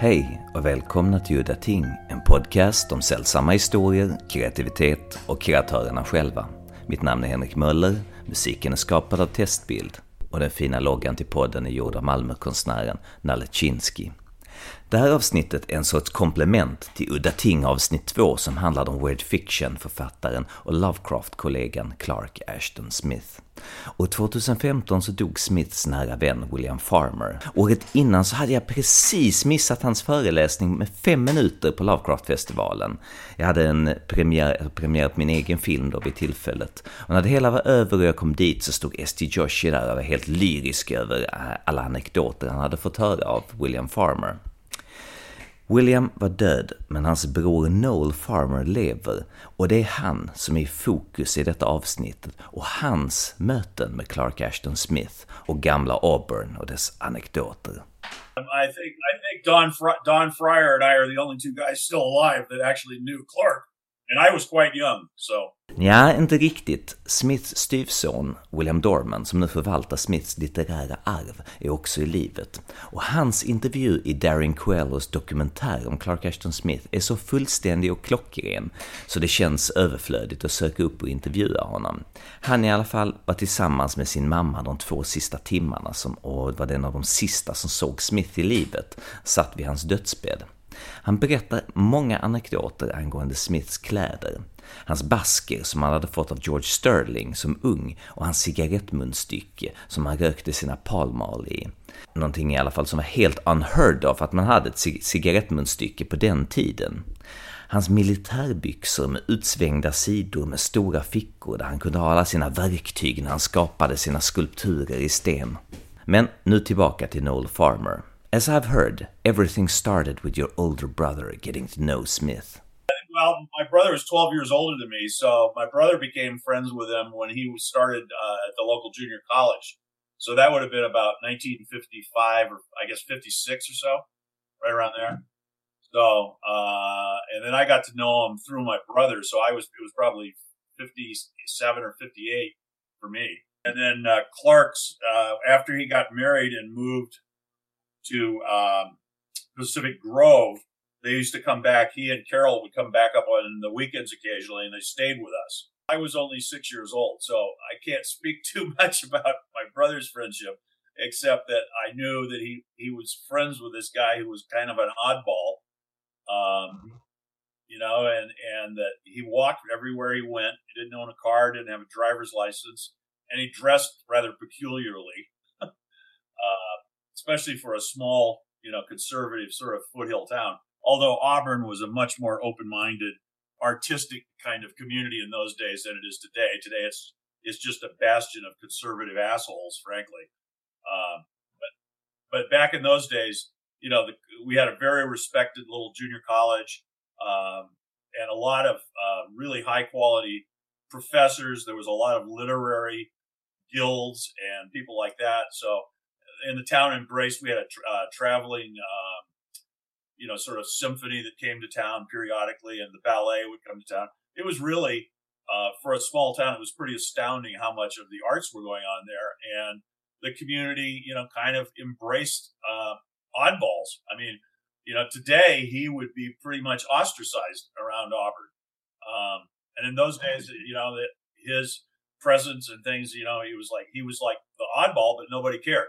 Hej och välkomna till Udda Ting, en podcast om sällsamma historier, kreativitet och kreatörerna själva. Mitt namn är Henrik Möller, musiken är skapad av Testbild och den fina loggan till podden är gjord av Malmökonstnären Nalle Chinsky. Det här avsnittet är en sorts komplement till Udda Ting avsnitt 2 som handlade om weird fiction-författaren och Lovecraft-kollegan Clark Ashton Smith. År 2015 så dog Smiths nära vän William Farmer. Året innan så hade jag precis missat hans föreläsning med fem minuter på Lovecraft-festivalen. Jag hade en premiär, premiär på min egen film då vid tillfället. Och när det hela var över och jag kom dit så stod St. Joshi där och var helt lyrisk över eh, alla anekdoter han hade fått höra av William Farmer. William var död, men hans bror Noel Farmer lever och det är han som är i fokus i detta avsnittet och hans möten med Clark Ashton Smith och gamla Auburn och dess anekdoter. I think I think Don Fr- Don Fryer and I are the only two guys still alive that actually knew Clark, and I was quite young, so. Ja, inte riktigt. Smiths styvson, William Dorman, som nu förvaltar Smiths litterära arv, är också i livet. Och hans intervju i Darren Coelhos dokumentär om Clark Ashton Smith är så fullständig och klockren, så det känns överflödigt att söka upp och intervjua honom. Han i alla fall var tillsammans med sin mamma de två sista timmarna, som, och var den av de sista som såg Smith i livet, satt vid hans dödsbädd. Han berättar många anekdoter angående Smiths kläder, hans basker som han hade fått av George Sterling som ung och hans cigarettmunstycke som han rökte sina palmal i. Någonting i alla fall som var helt unheard of att man hade ett cigarettmunstycke på den tiden. Hans militärbyxor med utsvängda sidor med stora fickor där han kunde ha alla sina verktyg när han skapade sina skulpturer i sten. Men nu tillbaka till Noel Farmer. As I've heard, everything started with your older brother getting to know Smith. Well, my brother is 12 years older than me, so my brother became friends with him when he started uh, at the local junior college. So that would have been about 1955 or I guess 56 or so, right around there. So, uh, and then I got to know him through my brother. So I was, it was probably 57 or 58 for me. And then uh, Clark's, uh, after he got married and moved to um, Pacific Grove, they used to come back. He and Carol would come back up on the weekends occasionally, and they stayed with us. I was only six years old, so I can't speak too much about my brother's friendship, except that I knew that he he was friends with this guy who was kind of an oddball, um, you know, and and that he walked everywhere he went. He didn't own a car, didn't have a driver's license, and he dressed rather peculiarly. uh, especially for a small, you know, conservative sort of foothill town. Although Auburn was a much more open-minded, artistic kind of community in those days than it is today. Today, it's it's just a bastion of conservative assholes, frankly. Um, but but back in those days, you know, the, we had a very respected little junior college um, and a lot of uh, really high quality professors. There was a lot of literary guilds and people like that. So in the town embraced. We had a tra- uh, traveling, um, you know, sort of symphony that came to town periodically, and the ballet would come to town. It was really, uh, for a small town, it was pretty astounding how much of the arts were going on there, and the community, you know, kind of embraced uh, oddballs. I mean, you know, today he would be pretty much ostracized around Auburn, um, and in those days, you know, that his presence and things, you know, he was like he was like the oddball, but nobody cared.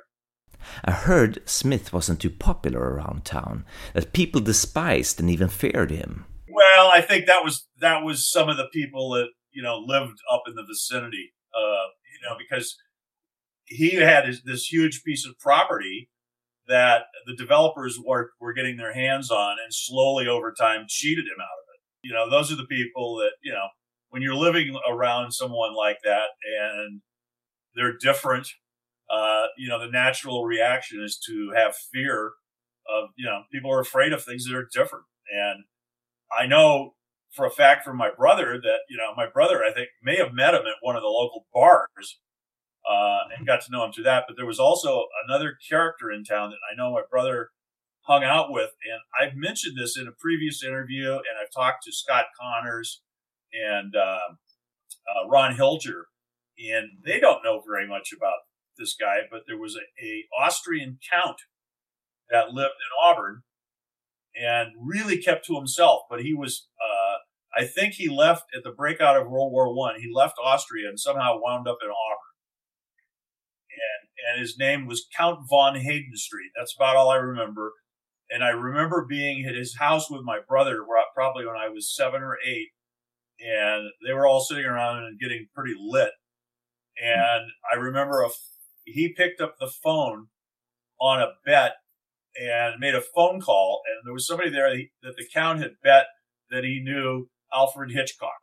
I heard Smith wasn't too popular around town, that people despised and even feared him. Well, I think that was that was some of the people that you know lived up in the vicinity, uh, you know, because he had this huge piece of property that the developers were were getting their hands on, and slowly over time cheated him out of it. You know, those are the people that you know when you're living around someone like that and they're different uh, you know, the natural reaction is to have fear of, you know, people are afraid of things that are different. And I know for a fact from my brother that, you know, my brother, I think, may have met him at one of the local bars uh, and got to know him through that. But there was also another character in town that I know my brother hung out with. And I've mentioned this in a previous interview, and I've talked to Scott Connors and uh, uh, Ron Hilger, and they don't know very much about this guy, but there was a, a Austrian count that lived in Auburn, and really kept to himself. But he was, uh, I think he left at the breakout of World War One. He left Austria and somehow wound up in Auburn. And, and his name was Count von Haydenstreet. That's about all I remember. And I remember being at his house with my brother, probably when I was seven or eight, and they were all sitting around and getting pretty lit. And I remember a, he picked up the phone on a bet and made a phone call, and there was somebody there that the count had bet that he knew Alfred Hitchcock.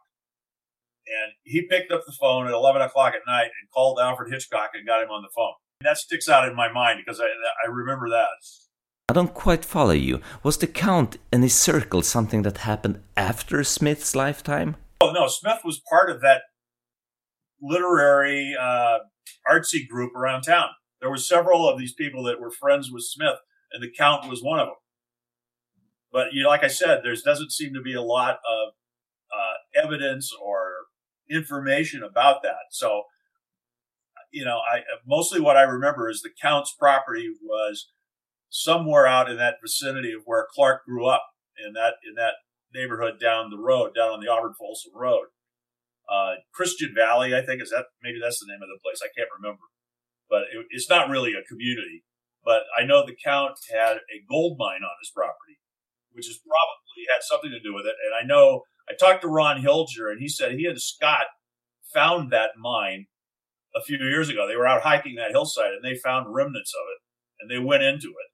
And he picked up the phone at 11 o'clock at night and called Alfred Hitchcock and got him on the phone. And that sticks out in my mind because I, I remember that. I don't quite follow you. Was the Count and his circle something that happened after Smith's lifetime? Oh, no. Smith was part of that literary uh, artsy group around town. There were several of these people that were friends with Smith, and the Count was one of them. But you know, like I said, there doesn't seem to be a lot of uh, evidence or information about that. So, you know, I mostly what I remember is the Count's property was somewhere out in that vicinity of where Clark grew up in that in that neighborhood down the road, down on the Auburn Folsom Road. Uh, Christian Valley, I think, is that maybe that's the name of the place. I can't remember, but it, it's not really a community. But I know the Count had a gold mine on his property, which is probably had something to do with it. And I know I talked to Ron Hilger, and he said he and Scott found that mine a few years ago. They were out hiking that hillside, and they found remnants of it, and they went into it.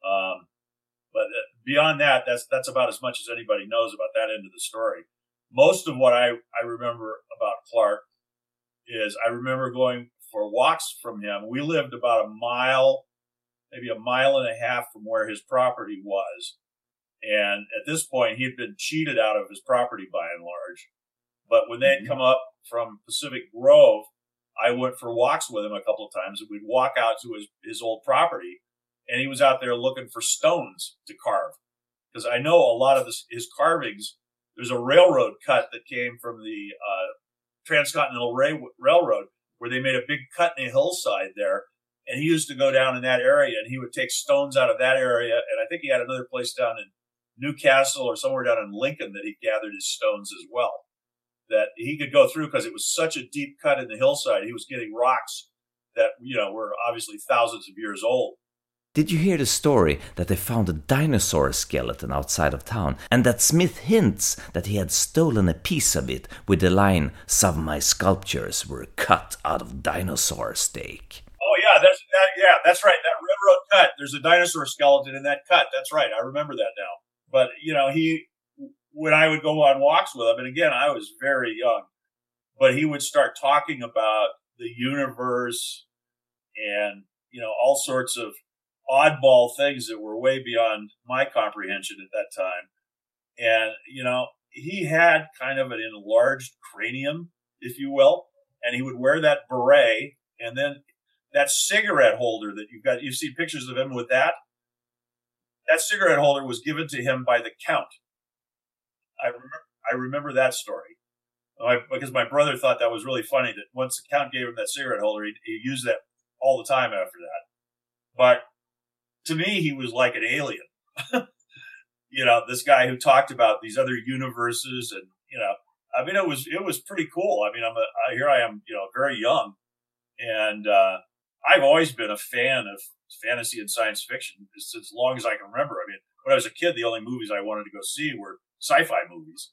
Um, but uh, beyond that, that's that's about as much as anybody knows about that end of the story most of what I, I remember about Clark is I remember going for walks from him. We lived about a mile, maybe a mile and a half from where his property was. And at this point, he'd been cheated out of his property by and large. But when they had mm-hmm. come up from Pacific Grove, I went for walks with him a couple of times and we'd walk out to his, his old property and he was out there looking for stones to carve. Because I know a lot of this, his carvings there's a railroad cut that came from the uh, Transcontinental Ray- Railroad where they made a big cut in a hillside there. And he used to go down in that area and he would take stones out of that area. And I think he had another place down in Newcastle or somewhere down in Lincoln that he gathered his stones as well. That he could go through because it was such a deep cut in the hillside. He was getting rocks that, you know, were obviously thousands of years old. Did you hear the story that they found a dinosaur skeleton outside of town and that Smith hints that he had stolen a piece of it with the line, Some of my sculptures were cut out of dinosaur steak? Oh, yeah, that's, that, yeah, that's right. That railroad cut, there's a dinosaur skeleton in that cut. That's right. I remember that now. But, you know, he, when I would go on walks with him, and again, I was very young, but he would start talking about the universe and, you know, all sorts of oddball things that were way beyond my comprehension at that time. And, you know, he had kind of an enlarged cranium, if you will, and he would wear that beret and then that cigarette holder that you've got, you see pictures of him with that. That cigarette holder was given to him by the count. I remember, I remember that story because my brother thought that was really funny that once the count gave him that cigarette holder, he, he used that all the time after that. But to me, he was like an alien. you know, this guy who talked about these other universes, and you know, I mean, it was it was pretty cool. I mean, I'm here I am, you know, very young, and uh, I've always been a fan of fantasy and science fiction as long as I can remember. I mean, when I was a kid, the only movies I wanted to go see were sci-fi movies,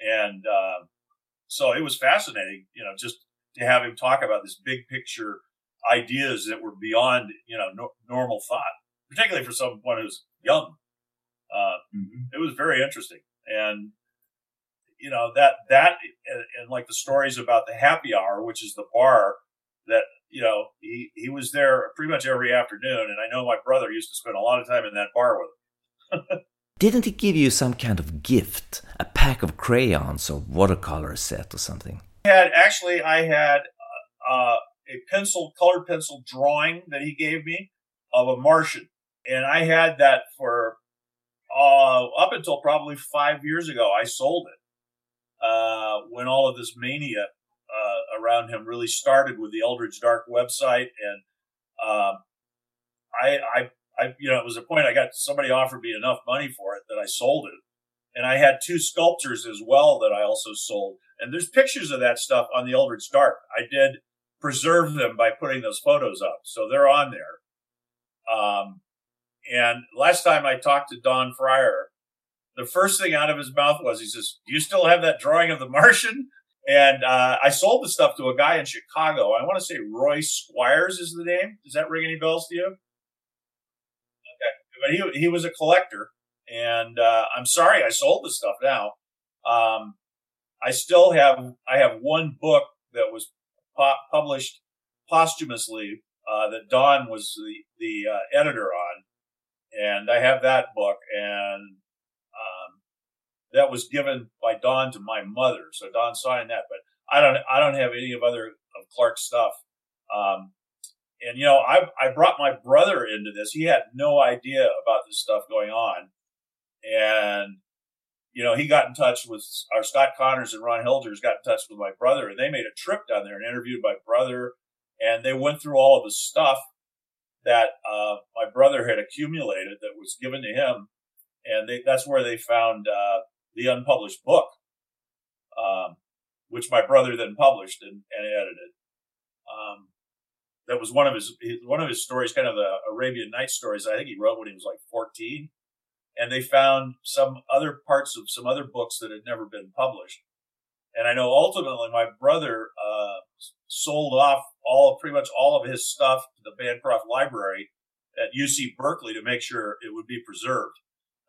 and uh, so it was fascinating, you know, just to have him talk about this big picture ideas that were beyond, you know, no, normal thought particularly for someone who's young. Uh, mm-hmm. It was very interesting, and you know that that and, and, like the stories about the happy hour, which is the bar that you know he he was there pretty much every afternoon, and I know my brother used to spend a lot of time in that bar with him. Didn't he give you some kind of gift, a pack of crayons or watercolor set or something? I had actually, I had uh, a pencil, colored pencil drawing that he gave me of a Martian and I had that for uh, up until probably five years ago. I sold it uh, when all of this mania uh, around him really started with the Eldritch Dark website, and um, I, I I, you know, it was a point I got somebody offered me enough money for it that I sold it. And I had two sculptures as well that I also sold. And there's pictures of that stuff on the Eldritch Dark. I did preserve them by putting those photos up. So they're on there. Um, and last time I talked to Don Fryer, the first thing out of his mouth was, he says, do you still have that drawing of the Martian? And uh, I sold the stuff to a guy in Chicago. I want to say Roy Squires is the name. Does that ring any bells to you? Okay, but he he was a collector, and uh, I'm sorry I sold the stuff now. Um, I still have I have one book that was po- published posthumously uh, that Don was the the uh, editor on, and I have that book, and that was given by Don to my mother. So Don signed that, but I don't, I don't have any of other of Clark's stuff. Um, and you know, I, I brought my brother into this. He had no idea about this stuff going on. And, you know, he got in touch with our Scott Connors and Ron Hilders got in touch with my brother and they made a trip down there and interviewed my brother. And they went through all of the stuff that, uh, my brother had accumulated that was given to him. And they, that's where they found, uh, the unpublished book, um, which my brother then published and, and edited. Um, that was one of his one of his stories, kind of the Arabian Nights stories. I think he wrote when he was like 14, and they found some other parts of some other books that had never been published. And I know ultimately my brother sold off all pretty much all of his stuff to the Bancroft Library at UC Berkeley to make sure it would be preserved.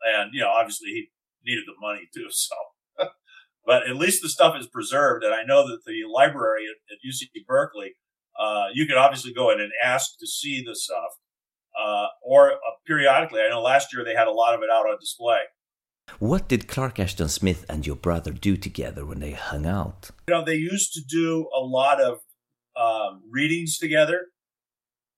And you know, obviously he needed the money too. So, but at least the stuff is preserved. And I know that the library at, at UC Berkeley, uh, you can obviously go in and ask to see the stuff. Uh, or uh, periodically, I know last year they had a lot of it out on display. What did Clark Ashton Smith and your brother do together when they hung out? You know, they used to do a lot of um, readings together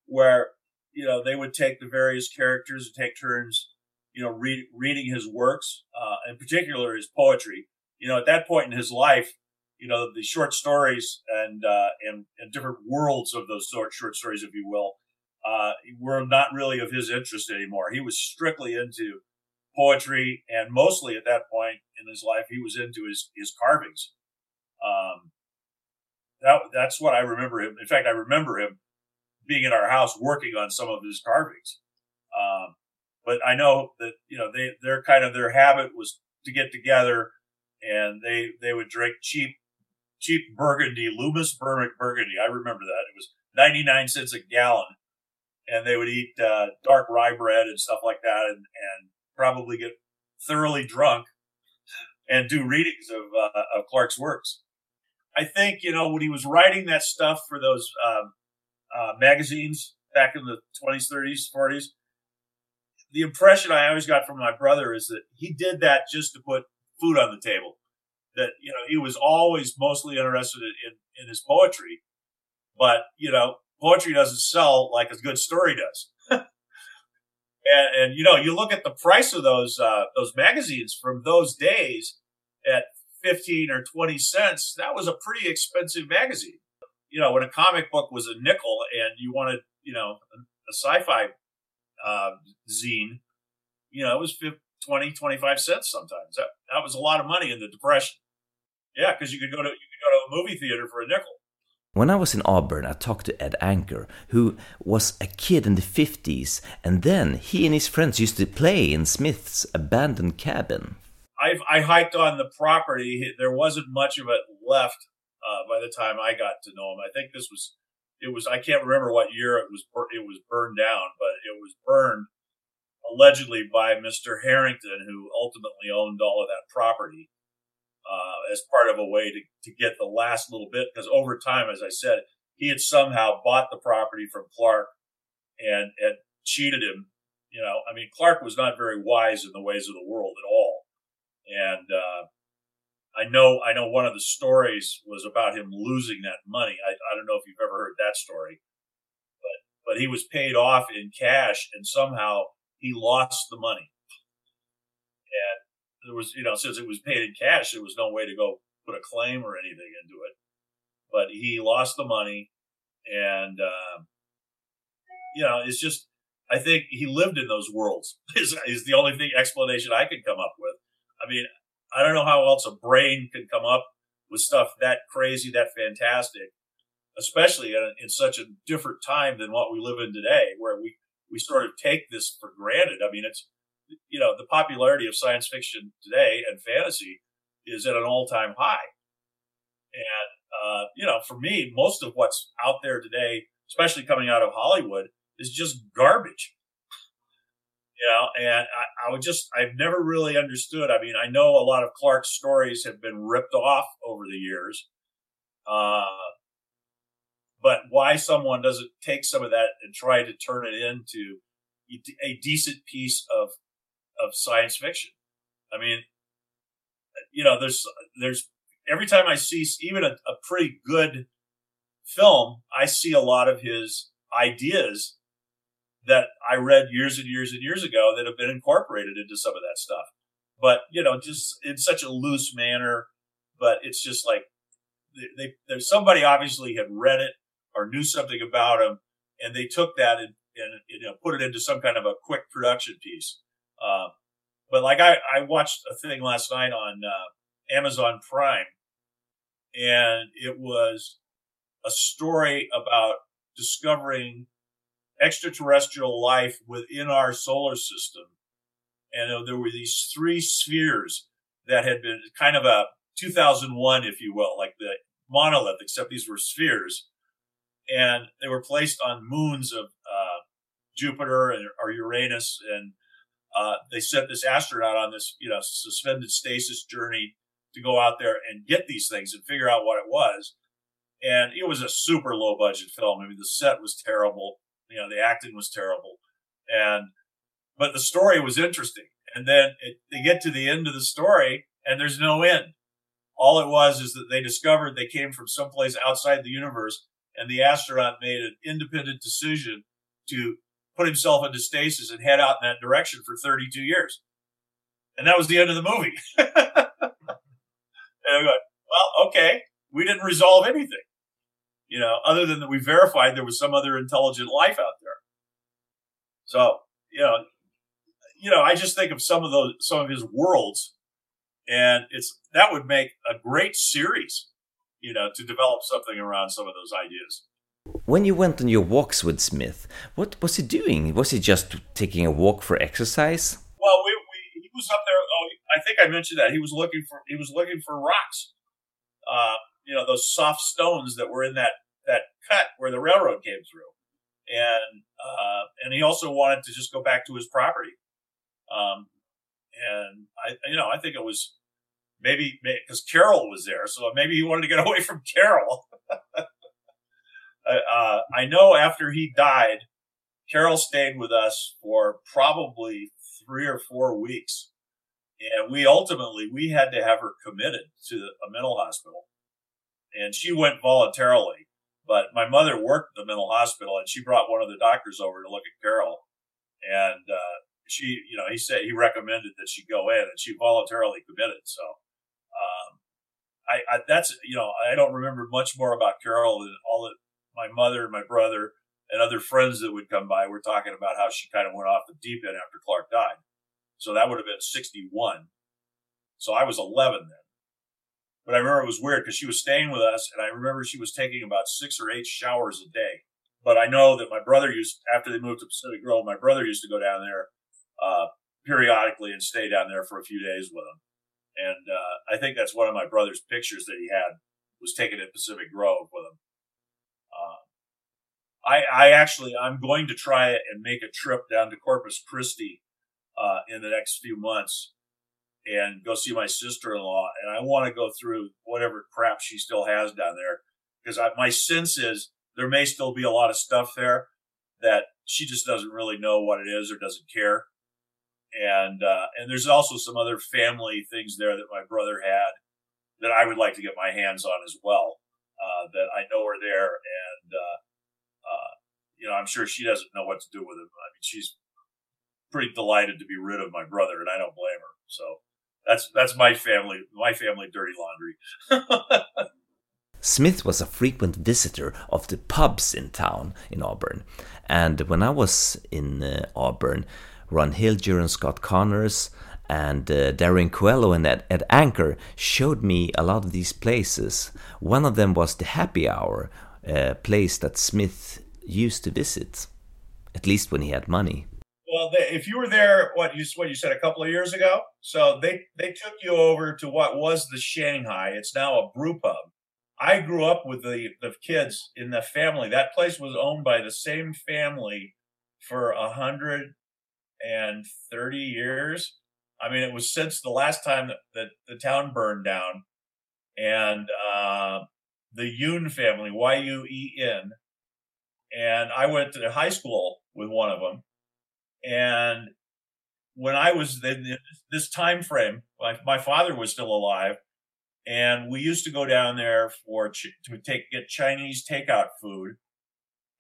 where, you know, they would take the various characters and take turns you know, read, reading his works, uh, in particular his poetry. You know, at that point in his life, you know, the short stories and, uh, and, and different worlds of those short, short stories, if you will, uh, were not really of his interest anymore. He was strictly into poetry and mostly at that point in his life, he was into his, his carvings. Um, that, that's what I remember him. In fact, I remember him being in our house working on some of his carvings. Um, but I know that you know they their kind of their habit was to get together and they they would drink cheap cheap Burgundy, Loomis Burgundy. I remember that it was ninety nine cents a gallon, and they would eat uh, dark rye bread and stuff like that, and and probably get thoroughly drunk and do readings of uh, of Clark's works. I think you know when he was writing that stuff for those um, uh, magazines back in the twenties, thirties, forties the impression I always got from my brother is that he did that just to put food on the table. That you know he was always mostly interested in, in his poetry, but you know poetry doesn't sell like a good story does. And, and, you know you look at the price of those uh, those magazines from those days at fifteen or twenty cents. That was a pretty expensive magazine. You know when a comic book was a nickel and you wanted you know a sci-fi uh, zine, you know, it was 20, 25 cents sometimes. That, that was a lot of money in the Depression. Yeah, because you could go to you could go to a movie theater for a nickel. When I was in Auburn, I talked to Ed Anchor, who was a kid in the 50s, and then he and his friends used to play in Smith's abandoned cabin. I, I hiked on the property. There wasn't much of it left uh, by the time I got to know him. I think this was it was I can't remember what year it was it was burned down, but it was burned allegedly by Mr. Harrington, who ultimately owned all of that property uh, as part of a way to, to get the last little bit. Because over time, as I said, he had somehow bought the property from Clark and and cheated him. You know, I mean, Clark was not very wise in the ways of the world at all, and uh, I know, I know one of the stories was about him losing that money. I, I don't know if you've ever heard that story, but, but he was paid off in cash and somehow he lost the money. And there was, you know, since it was paid in cash, there was no way to go put a claim or anything into it. But he lost the money and, uh, you know, it's just, I think he lived in those worlds is, is the only thing explanation I can come up with. I mean, I don't know how else a brain could come up with stuff that crazy, that fantastic, especially in, in such a different time than what we live in today, where we, we sort of take this for granted. I mean, it's, you know, the popularity of science fiction today and fantasy is at an all time high. And, uh, you know, for me, most of what's out there today, especially coming out of Hollywood, is just garbage. You know, and I, I would just, I've never really understood. I mean, I know a lot of Clark's stories have been ripped off over the years. Uh, but why someone doesn't take some of that and try to turn it into a decent piece of, of science fiction. I mean, you know, there's, there's every time I see even a, a pretty good film, I see a lot of his ideas that I read years and years and years ago that have been incorporated into some of that stuff. But you know, just in such a loose manner. But it's just like they, they somebody obviously had read it or knew something about him, and they took that and, and you know put it into some kind of a quick production piece. Uh, but like I, I watched a thing last night on uh, Amazon Prime, and it was a story about discovering extraterrestrial life within our solar system. And there were these three spheres that had been kind of a 2001, if you will, like the monolith, except these were spheres. And they were placed on moons of uh, Jupiter and, or Uranus. And uh, they sent this astronaut on this, you know, suspended stasis journey to go out there and get these things and figure out what it was. And it was a super low budget film. I mean, the set was terrible. You know, the acting was terrible. And, but the story was interesting. And then it, they get to the end of the story and there's no end. All it was is that they discovered they came from someplace outside the universe and the astronaut made an independent decision to put himself into stasis and head out in that direction for 32 years. And that was the end of the movie. and I'm well, okay, we didn't resolve anything you know, other than that we verified there was some other intelligent life out there. So, you know, you know, I just think of some of those, some of his worlds and it's, that would make a great series, you know, to develop something around some of those ideas. When you went on your walks with Smith, what was he doing? Was he just taking a walk for exercise? Well, we, we, he was up there. Oh, I think I mentioned that he was looking for he was looking for rocks. Uh, you know, those soft stones that were in that, that cut where the railroad came through. And, uh, and he also wanted to just go back to his property. Um, and I, you know, I think it was maybe because Carol was there. So maybe he wanted to get away from Carol. uh, I know after he died, Carol stayed with us for probably three or four weeks. And we ultimately, we had to have her committed to a mental hospital and she went voluntarily. But my mother worked the mental hospital, and she brought one of the doctors over to look at Carol, and uh, she, you know, he said he recommended that she go in, and she voluntarily committed. So, um, I, I, that's you know, I don't remember much more about Carol than all that my mother, my brother, and other friends that would come by were talking about how she kind of went off the deep end after Clark died. So that would have been 61. So I was 11 then. But I remember it was weird because she was staying with us, and I remember she was taking about six or eight showers a day. But I know that my brother used, after they moved to Pacific Grove, my brother used to go down there uh, periodically and stay down there for a few days with him. And uh, I think that's one of my brother's pictures that he had was taken at Pacific Grove with him. Uh, I, I actually, I'm going to try it and make a trip down to Corpus Christi uh, in the next few months and go see my sister-in-law and I want to go through whatever crap she still has down there because my sense is there may still be a lot of stuff there that she just doesn't really know what it is or doesn't care. And, uh, and there's also some other family things there that my brother had that I would like to get my hands on as well, uh, that I know are there. And, uh, uh you know, I'm sure she doesn't know what to do with them. I mean, she's pretty delighted to be rid of my brother and I don't blame her. So, that's that's my family, my family dirty laundry. Smith was a frequent visitor of the pubs in town in Auburn, and when I was in uh, Auburn, Ron Hilger and Scott Connors and uh, Darin Coelho and Ed, Ed Anchor showed me a lot of these places. One of them was the Happy Hour, a place that Smith used to visit, at least when he had money. Well, they, if you were there, what you what you said a couple of years ago, so they they took you over to what was the Shanghai. It's now a brew pub. I grew up with the the kids in the family. That place was owned by the same family for a hundred and thirty years. I mean, it was since the last time that, that the town burned down, and uh, the Yuen family, Y U E N, and I went to high school with one of them and when I was in this time frame, my, my father was still alive, and we used to go down there for to take get Chinese takeout food.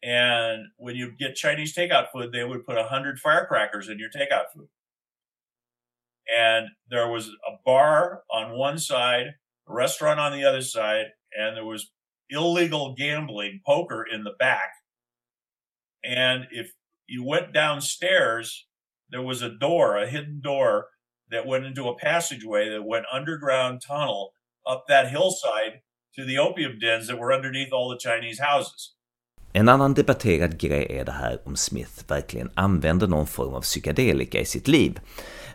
And when you get Chinese takeout food, they would put a hundred firecrackers in your takeout food. And there was a bar on one side, a restaurant on the other side, and there was illegal gambling, poker in the back. And if you went downstairs, there was a door, a hidden door that went into a passageway that went underground tunnel up that hillside to the opium dens that were underneath all the Chinese houses. En annan debatterad grej är det här om Smith verkligen använder någon form av psykedelika i sitt liv.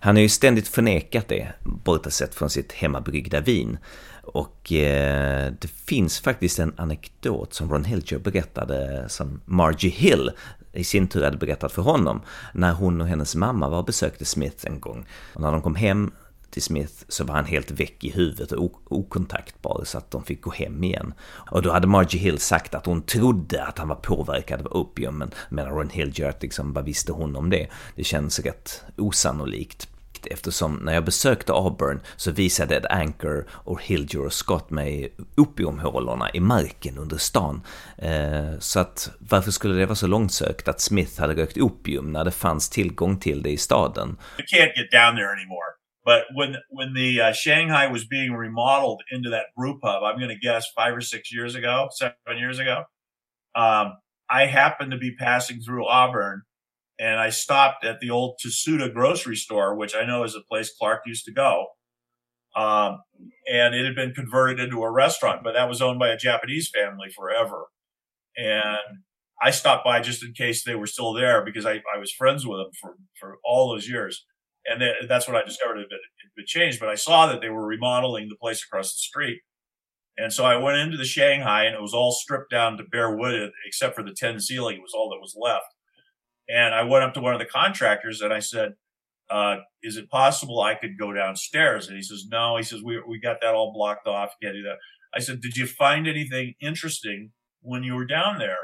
Han har ju ständigt förnekat det, bortsett från sitt hemmabryggda vin. Och eh, det finns faktiskt en anekdot som Ron Hilger berättade som Margie Hill i sin tur hade berättat för honom när hon och hennes mamma var och besökte Smith en gång. Och när de kom hem till Smith så var han helt väck i huvudet och okontaktbar så att de fick gå hem igen. Och då hade Margie Hill sagt att hon trodde att han var påverkad av opium, men Ron Hill liksom, vad visste hon om det? Det känns rätt osannolikt eftersom när jag besökte Auburn så visade Ed Anchor och Hildur och Scott mig opiumhålorna i marken under stan. Eh, så att varför skulle det vara så långsökt att Smith hade rökt opium när det fanns tillgång till det i staden? You can't get down there anymore. But when when the uh, Shanghai was being remodeled into that brew pub, I'm going to guess five or six years ago, seven years ago, um, I happened to be passing through Auburn and I stopped at the old Tsuda grocery store, which I know is a place Clark used to go. Um, and it had been converted into a restaurant, but that was owned by a Japanese family forever. And I stopped by just in case they were still there because I, I was friends with them for, for all those years. And they, that's when I discovered it had, it had changed. But I saw that they were remodeling the place across the street. And so I went into the Shanghai and it was all stripped down to bare wood except for the tin ceiling. It was all that was left. And I went up to one of the contractors and I said, uh, is it possible I could go downstairs? And he says, no, he says, we, we got that all blocked off. Can't do that. I said, did you find anything interesting when you were down there?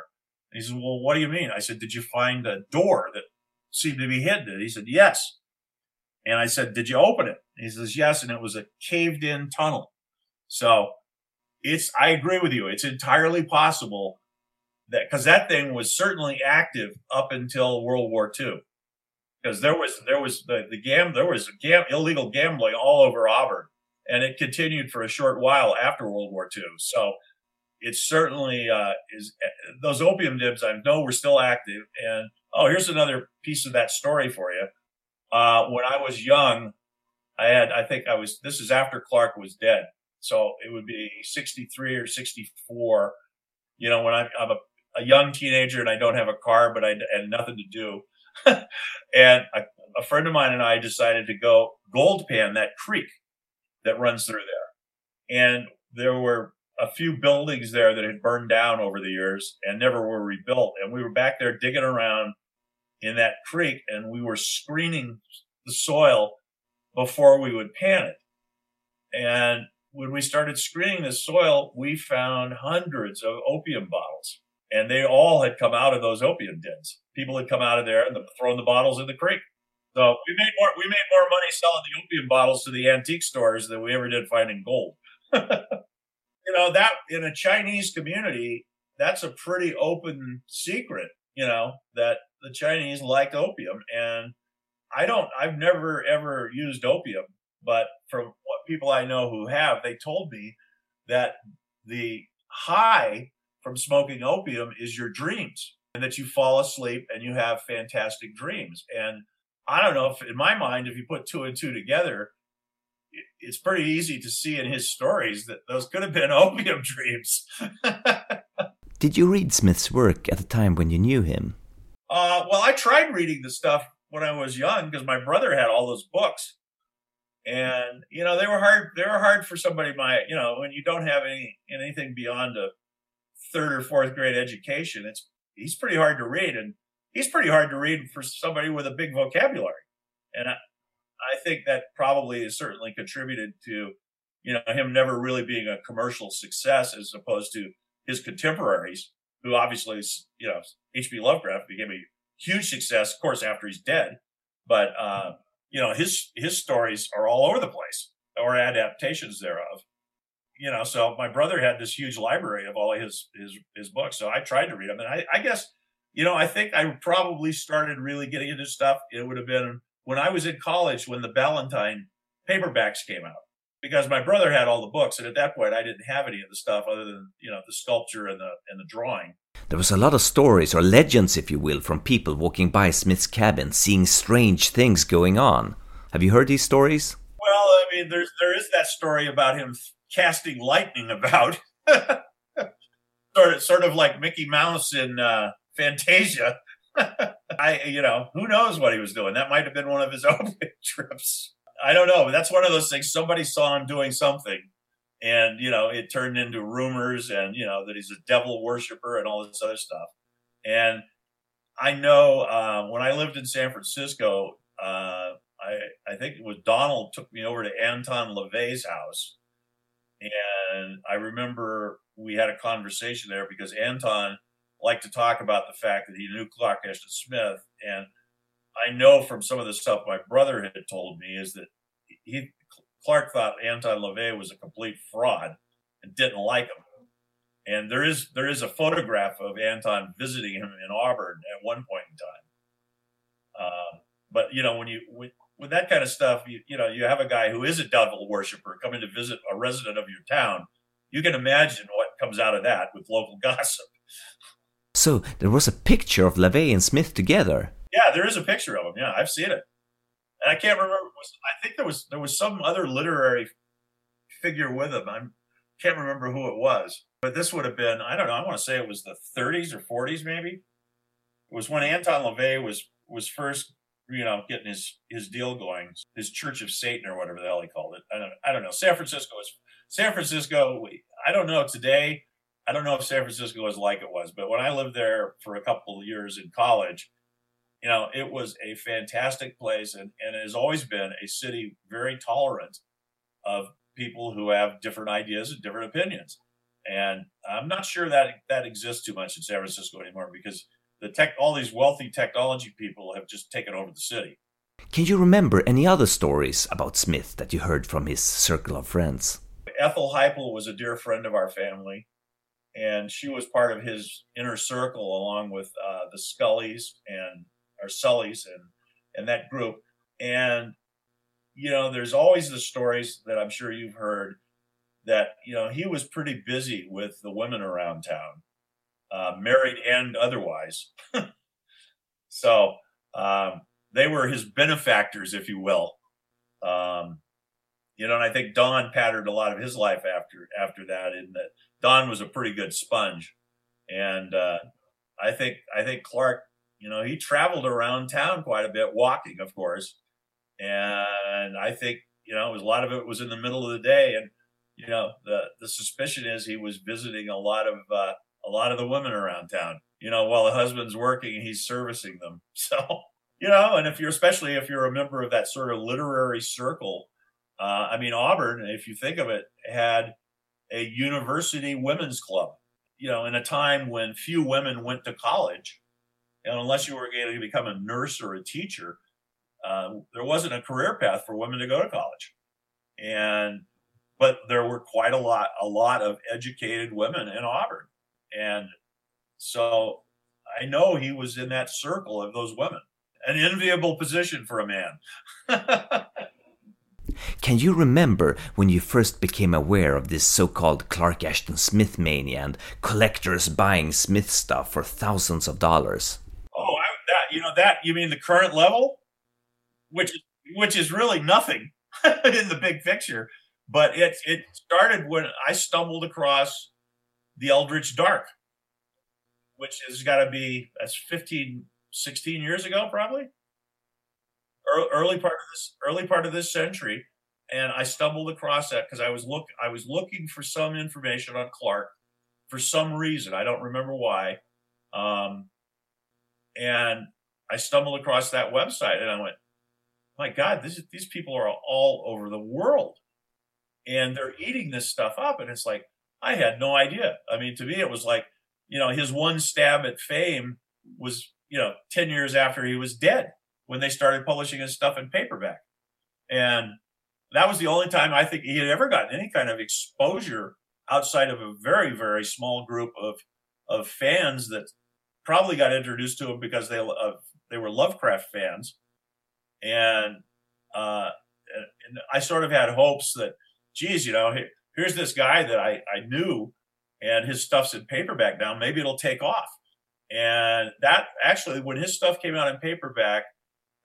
And he says, well, what do you mean? I said, did you find a door that seemed to be hidden? And he said, yes. And I said, did you open it? And he says, yes. And it was a caved in tunnel. So it's, I agree with you. It's entirely possible that because that thing was certainly active up until World War II. Because there was there was the, the gam there was gam, illegal gambling all over Auburn, and it continued for a short while after World War II. So it certainly uh, is. Those opium dibs I know were still active. And oh, here's another piece of that story for you. Uh, when I was young, I had I think I was this is after Clark was dead, so it would be 63 or 64 you know, when I'm, I'm a a young teenager and I don't have a car, but I had nothing to do. and a, a, friend of mine and I decided to go gold pan that creek that runs through there. And there were a few buildings there that had burned down over the years and never were rebuilt. And we were back there digging around in that creek and we were screening the soil before we would pan it. And when we started screening the soil, we found hundreds of opium bottles and they all had come out of those opium dens. People had come out of there and thrown the bottles in the creek. So we made more we made more money selling the opium bottles to the antique stores than we ever did finding gold. you know that in a Chinese community, that's a pretty open secret. You know that the Chinese like opium, and I don't. I've never ever used opium, but from what people I know who have, they told me that the high from smoking opium is your dreams and that you fall asleep and you have fantastic dreams. And I don't know if, in my mind, if you put two and two together, it's pretty easy to see in his stories that those could have been opium dreams. Did you read Smith's work at the time when you knew him? Uh, well, I tried reading the stuff when I was young because my brother had all those books, and you know they were hard. They were hard for somebody my you know when you don't have any anything beyond a third or fourth grade education. It's he's pretty hard to read, and he's pretty hard to read for somebody with a big vocabulary. And I, I think that probably has certainly contributed to you know him never really being a commercial success as opposed to his contemporaries, who obviously you know H.P. Lovecraft became a huge success, of course, after he's dead. But uh, you know, his his stories are all over the place, or adaptations thereof. You know, so my brother had this huge library of all his his his books. So I tried to read them, and I, I guess you know, I think I probably started really getting into stuff. It would have been when I was in college when the Ballantine paperbacks came out because my brother had all the books, and at that point, I didn't have any of the stuff other than you know the sculpture and the and the drawing. There was a lot of stories or legends, if you will, from people walking by Smith's cabin, seeing strange things going on. Have you heard these stories? Well, I mean, there's there is that story about him casting lightning about, sort of sort of like Mickey Mouse in uh, Fantasia. I, you know, who knows what he was doing? That might have been one of his own trips. I don't know. But that's one of those things. Somebody saw him doing something, and you know, it turned into rumors, and you know that he's a devil worshiper and all this other stuff. And I know uh, when I lived in San Francisco, uh, I I think it was Donald took me over to Anton LaVey's house, and I remember we had a conversation there because Anton liked to talk about the fact that he knew Clark Ashton Smith and I know from some of the stuff my brother had told me is that he Clark thought Anton LaVey was a complete fraud and didn't like him. And there is there is a photograph of Anton visiting him in Auburn at one point in time. Um, but you know when you with, with that kind of stuff, you, you know you have a guy who is a devil worshiper coming to visit a resident of your town. You can imagine what comes out of that with local gossip. So there was a picture of LaVey and Smith together. Yeah, there is a picture of him. Yeah, I've seen it, and I can't remember. I think there was there was some other literary figure with him. I can't remember who it was, but this would have been I don't know. I want to say it was the 30s or 40s, maybe. It was when Anton LaVey was was first, you know, getting his his deal going, his Church of Satan or whatever the hell he called it. I don't I don't know. San Francisco is San Francisco. I don't know today. I don't know if San Francisco was like it was, but when I lived there for a couple of years in college, you know, it was a fantastic place and, and it has always been a city very tolerant of people who have different ideas and different opinions. And I'm not sure that that exists too much in San Francisco anymore because the tech, all these wealthy technology people have just taken over the city. Can you remember any other stories about Smith that you heard from his circle of friends? Ethel Heiple was a dear friend of our family and she was part of his inner circle along with uh, the Scullys and our Sullys and and that group. And you know, there's always the stories that I'm sure you've heard that you know he was pretty busy with the women around town, uh, married and otherwise. so um, they were his benefactors, if you will. Um, you know, and I think Don patterned a lot of his life after after that. In that Don was a pretty good sponge, and uh, I think I think Clark you know, he traveled around town quite a bit, walking, of course. And I think, you know, was, a lot of it was in the middle of the day. And, you know, the, the suspicion is he was visiting a lot of, uh, a lot of the women around town, you know, while the husband's working he's servicing them. So, you know, and if you're, especially if you're a member of that sort of literary circle, uh, I mean, Auburn, if you think of it, had a university women's club, you know, in a time when few women went to college and unless you were going to become a nurse or a teacher, uh, there wasn't a career path for women to go to college. And but there were quite a lot, a lot of educated women in Auburn, and so I know he was in that circle of those women. An enviable position for a man. can you remember when you first became aware of this so-called Clark Ashton Smith mania and collectors buying Smith stuff for thousands of dollars? Oh, I, that you know that you mean the current level, which which is really nothing in the big picture. But it it started when I stumbled across the Eldritch Dark, which has got to be that's 15, 16 years ago, probably? Early part of this early part of this century, and I stumbled across that because I was look I was looking for some information on Clark for some reason I don't remember why, um, and I stumbled across that website and I went, my God, this is, these people are all over the world, and they're eating this stuff up, and it's like I had no idea. I mean, to me, it was like you know his one stab at fame was you know ten years after he was dead when they started publishing his stuff in paperback. And that was the only time I think he had ever gotten any kind of exposure outside of a very, very small group of, of fans that probably got introduced to him because they, uh, they were Lovecraft fans. And, uh, and I sort of had hopes that, geez, you know, here's this guy that I, I knew and his stuff's in paperback now. Maybe it'll take off. And that actually, when his stuff came out in paperback,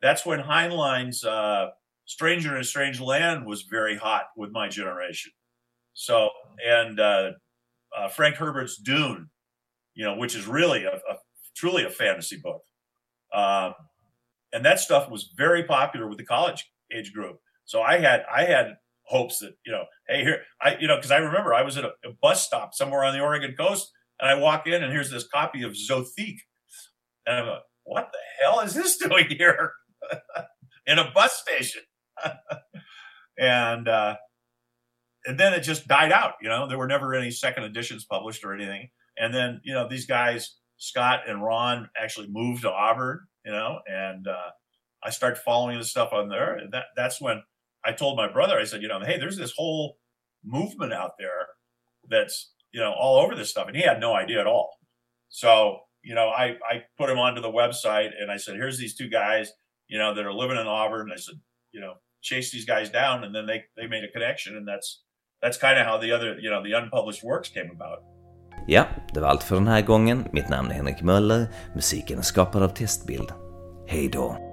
that's when Heinlein's uh, Stranger in a Strange Land was very hot with my generation. So, and uh, uh, Frank Herbert's Dune, you know, which is really a, a truly a fantasy book. Um, and that stuff was very popular with the college age group. So I had I had hopes that you know, hey, here I you know, because I remember I was at a, a, bus stop somewhere on the Oregon coast, and I walk in and here's this copy of Zothique, and I'm like, what the hell is this doing here? in a bus station. and uh, and then it just died out. You know, there were never any second editions published or anything. And then you know these guys, Scott and Ron, actually moved to Auburn. You know, and uh, I started following the stuff on there. And that that's when I told my brother, I said, you know, hey, there's this whole movement out there that's you know all over this stuff, and he had no idea at all. So you know, I I put him onto the website, and I said, here's these two guys you know, that are living in Auburn. I said, you know, chase these guys down, and then they they made a connection, and that's that's kind of how the other, you know, the unpublished works came about. Ja, det var allt för den här gången. Mitt namn är Henrik Möller. Musiken är skapad av Testbild. Hej då!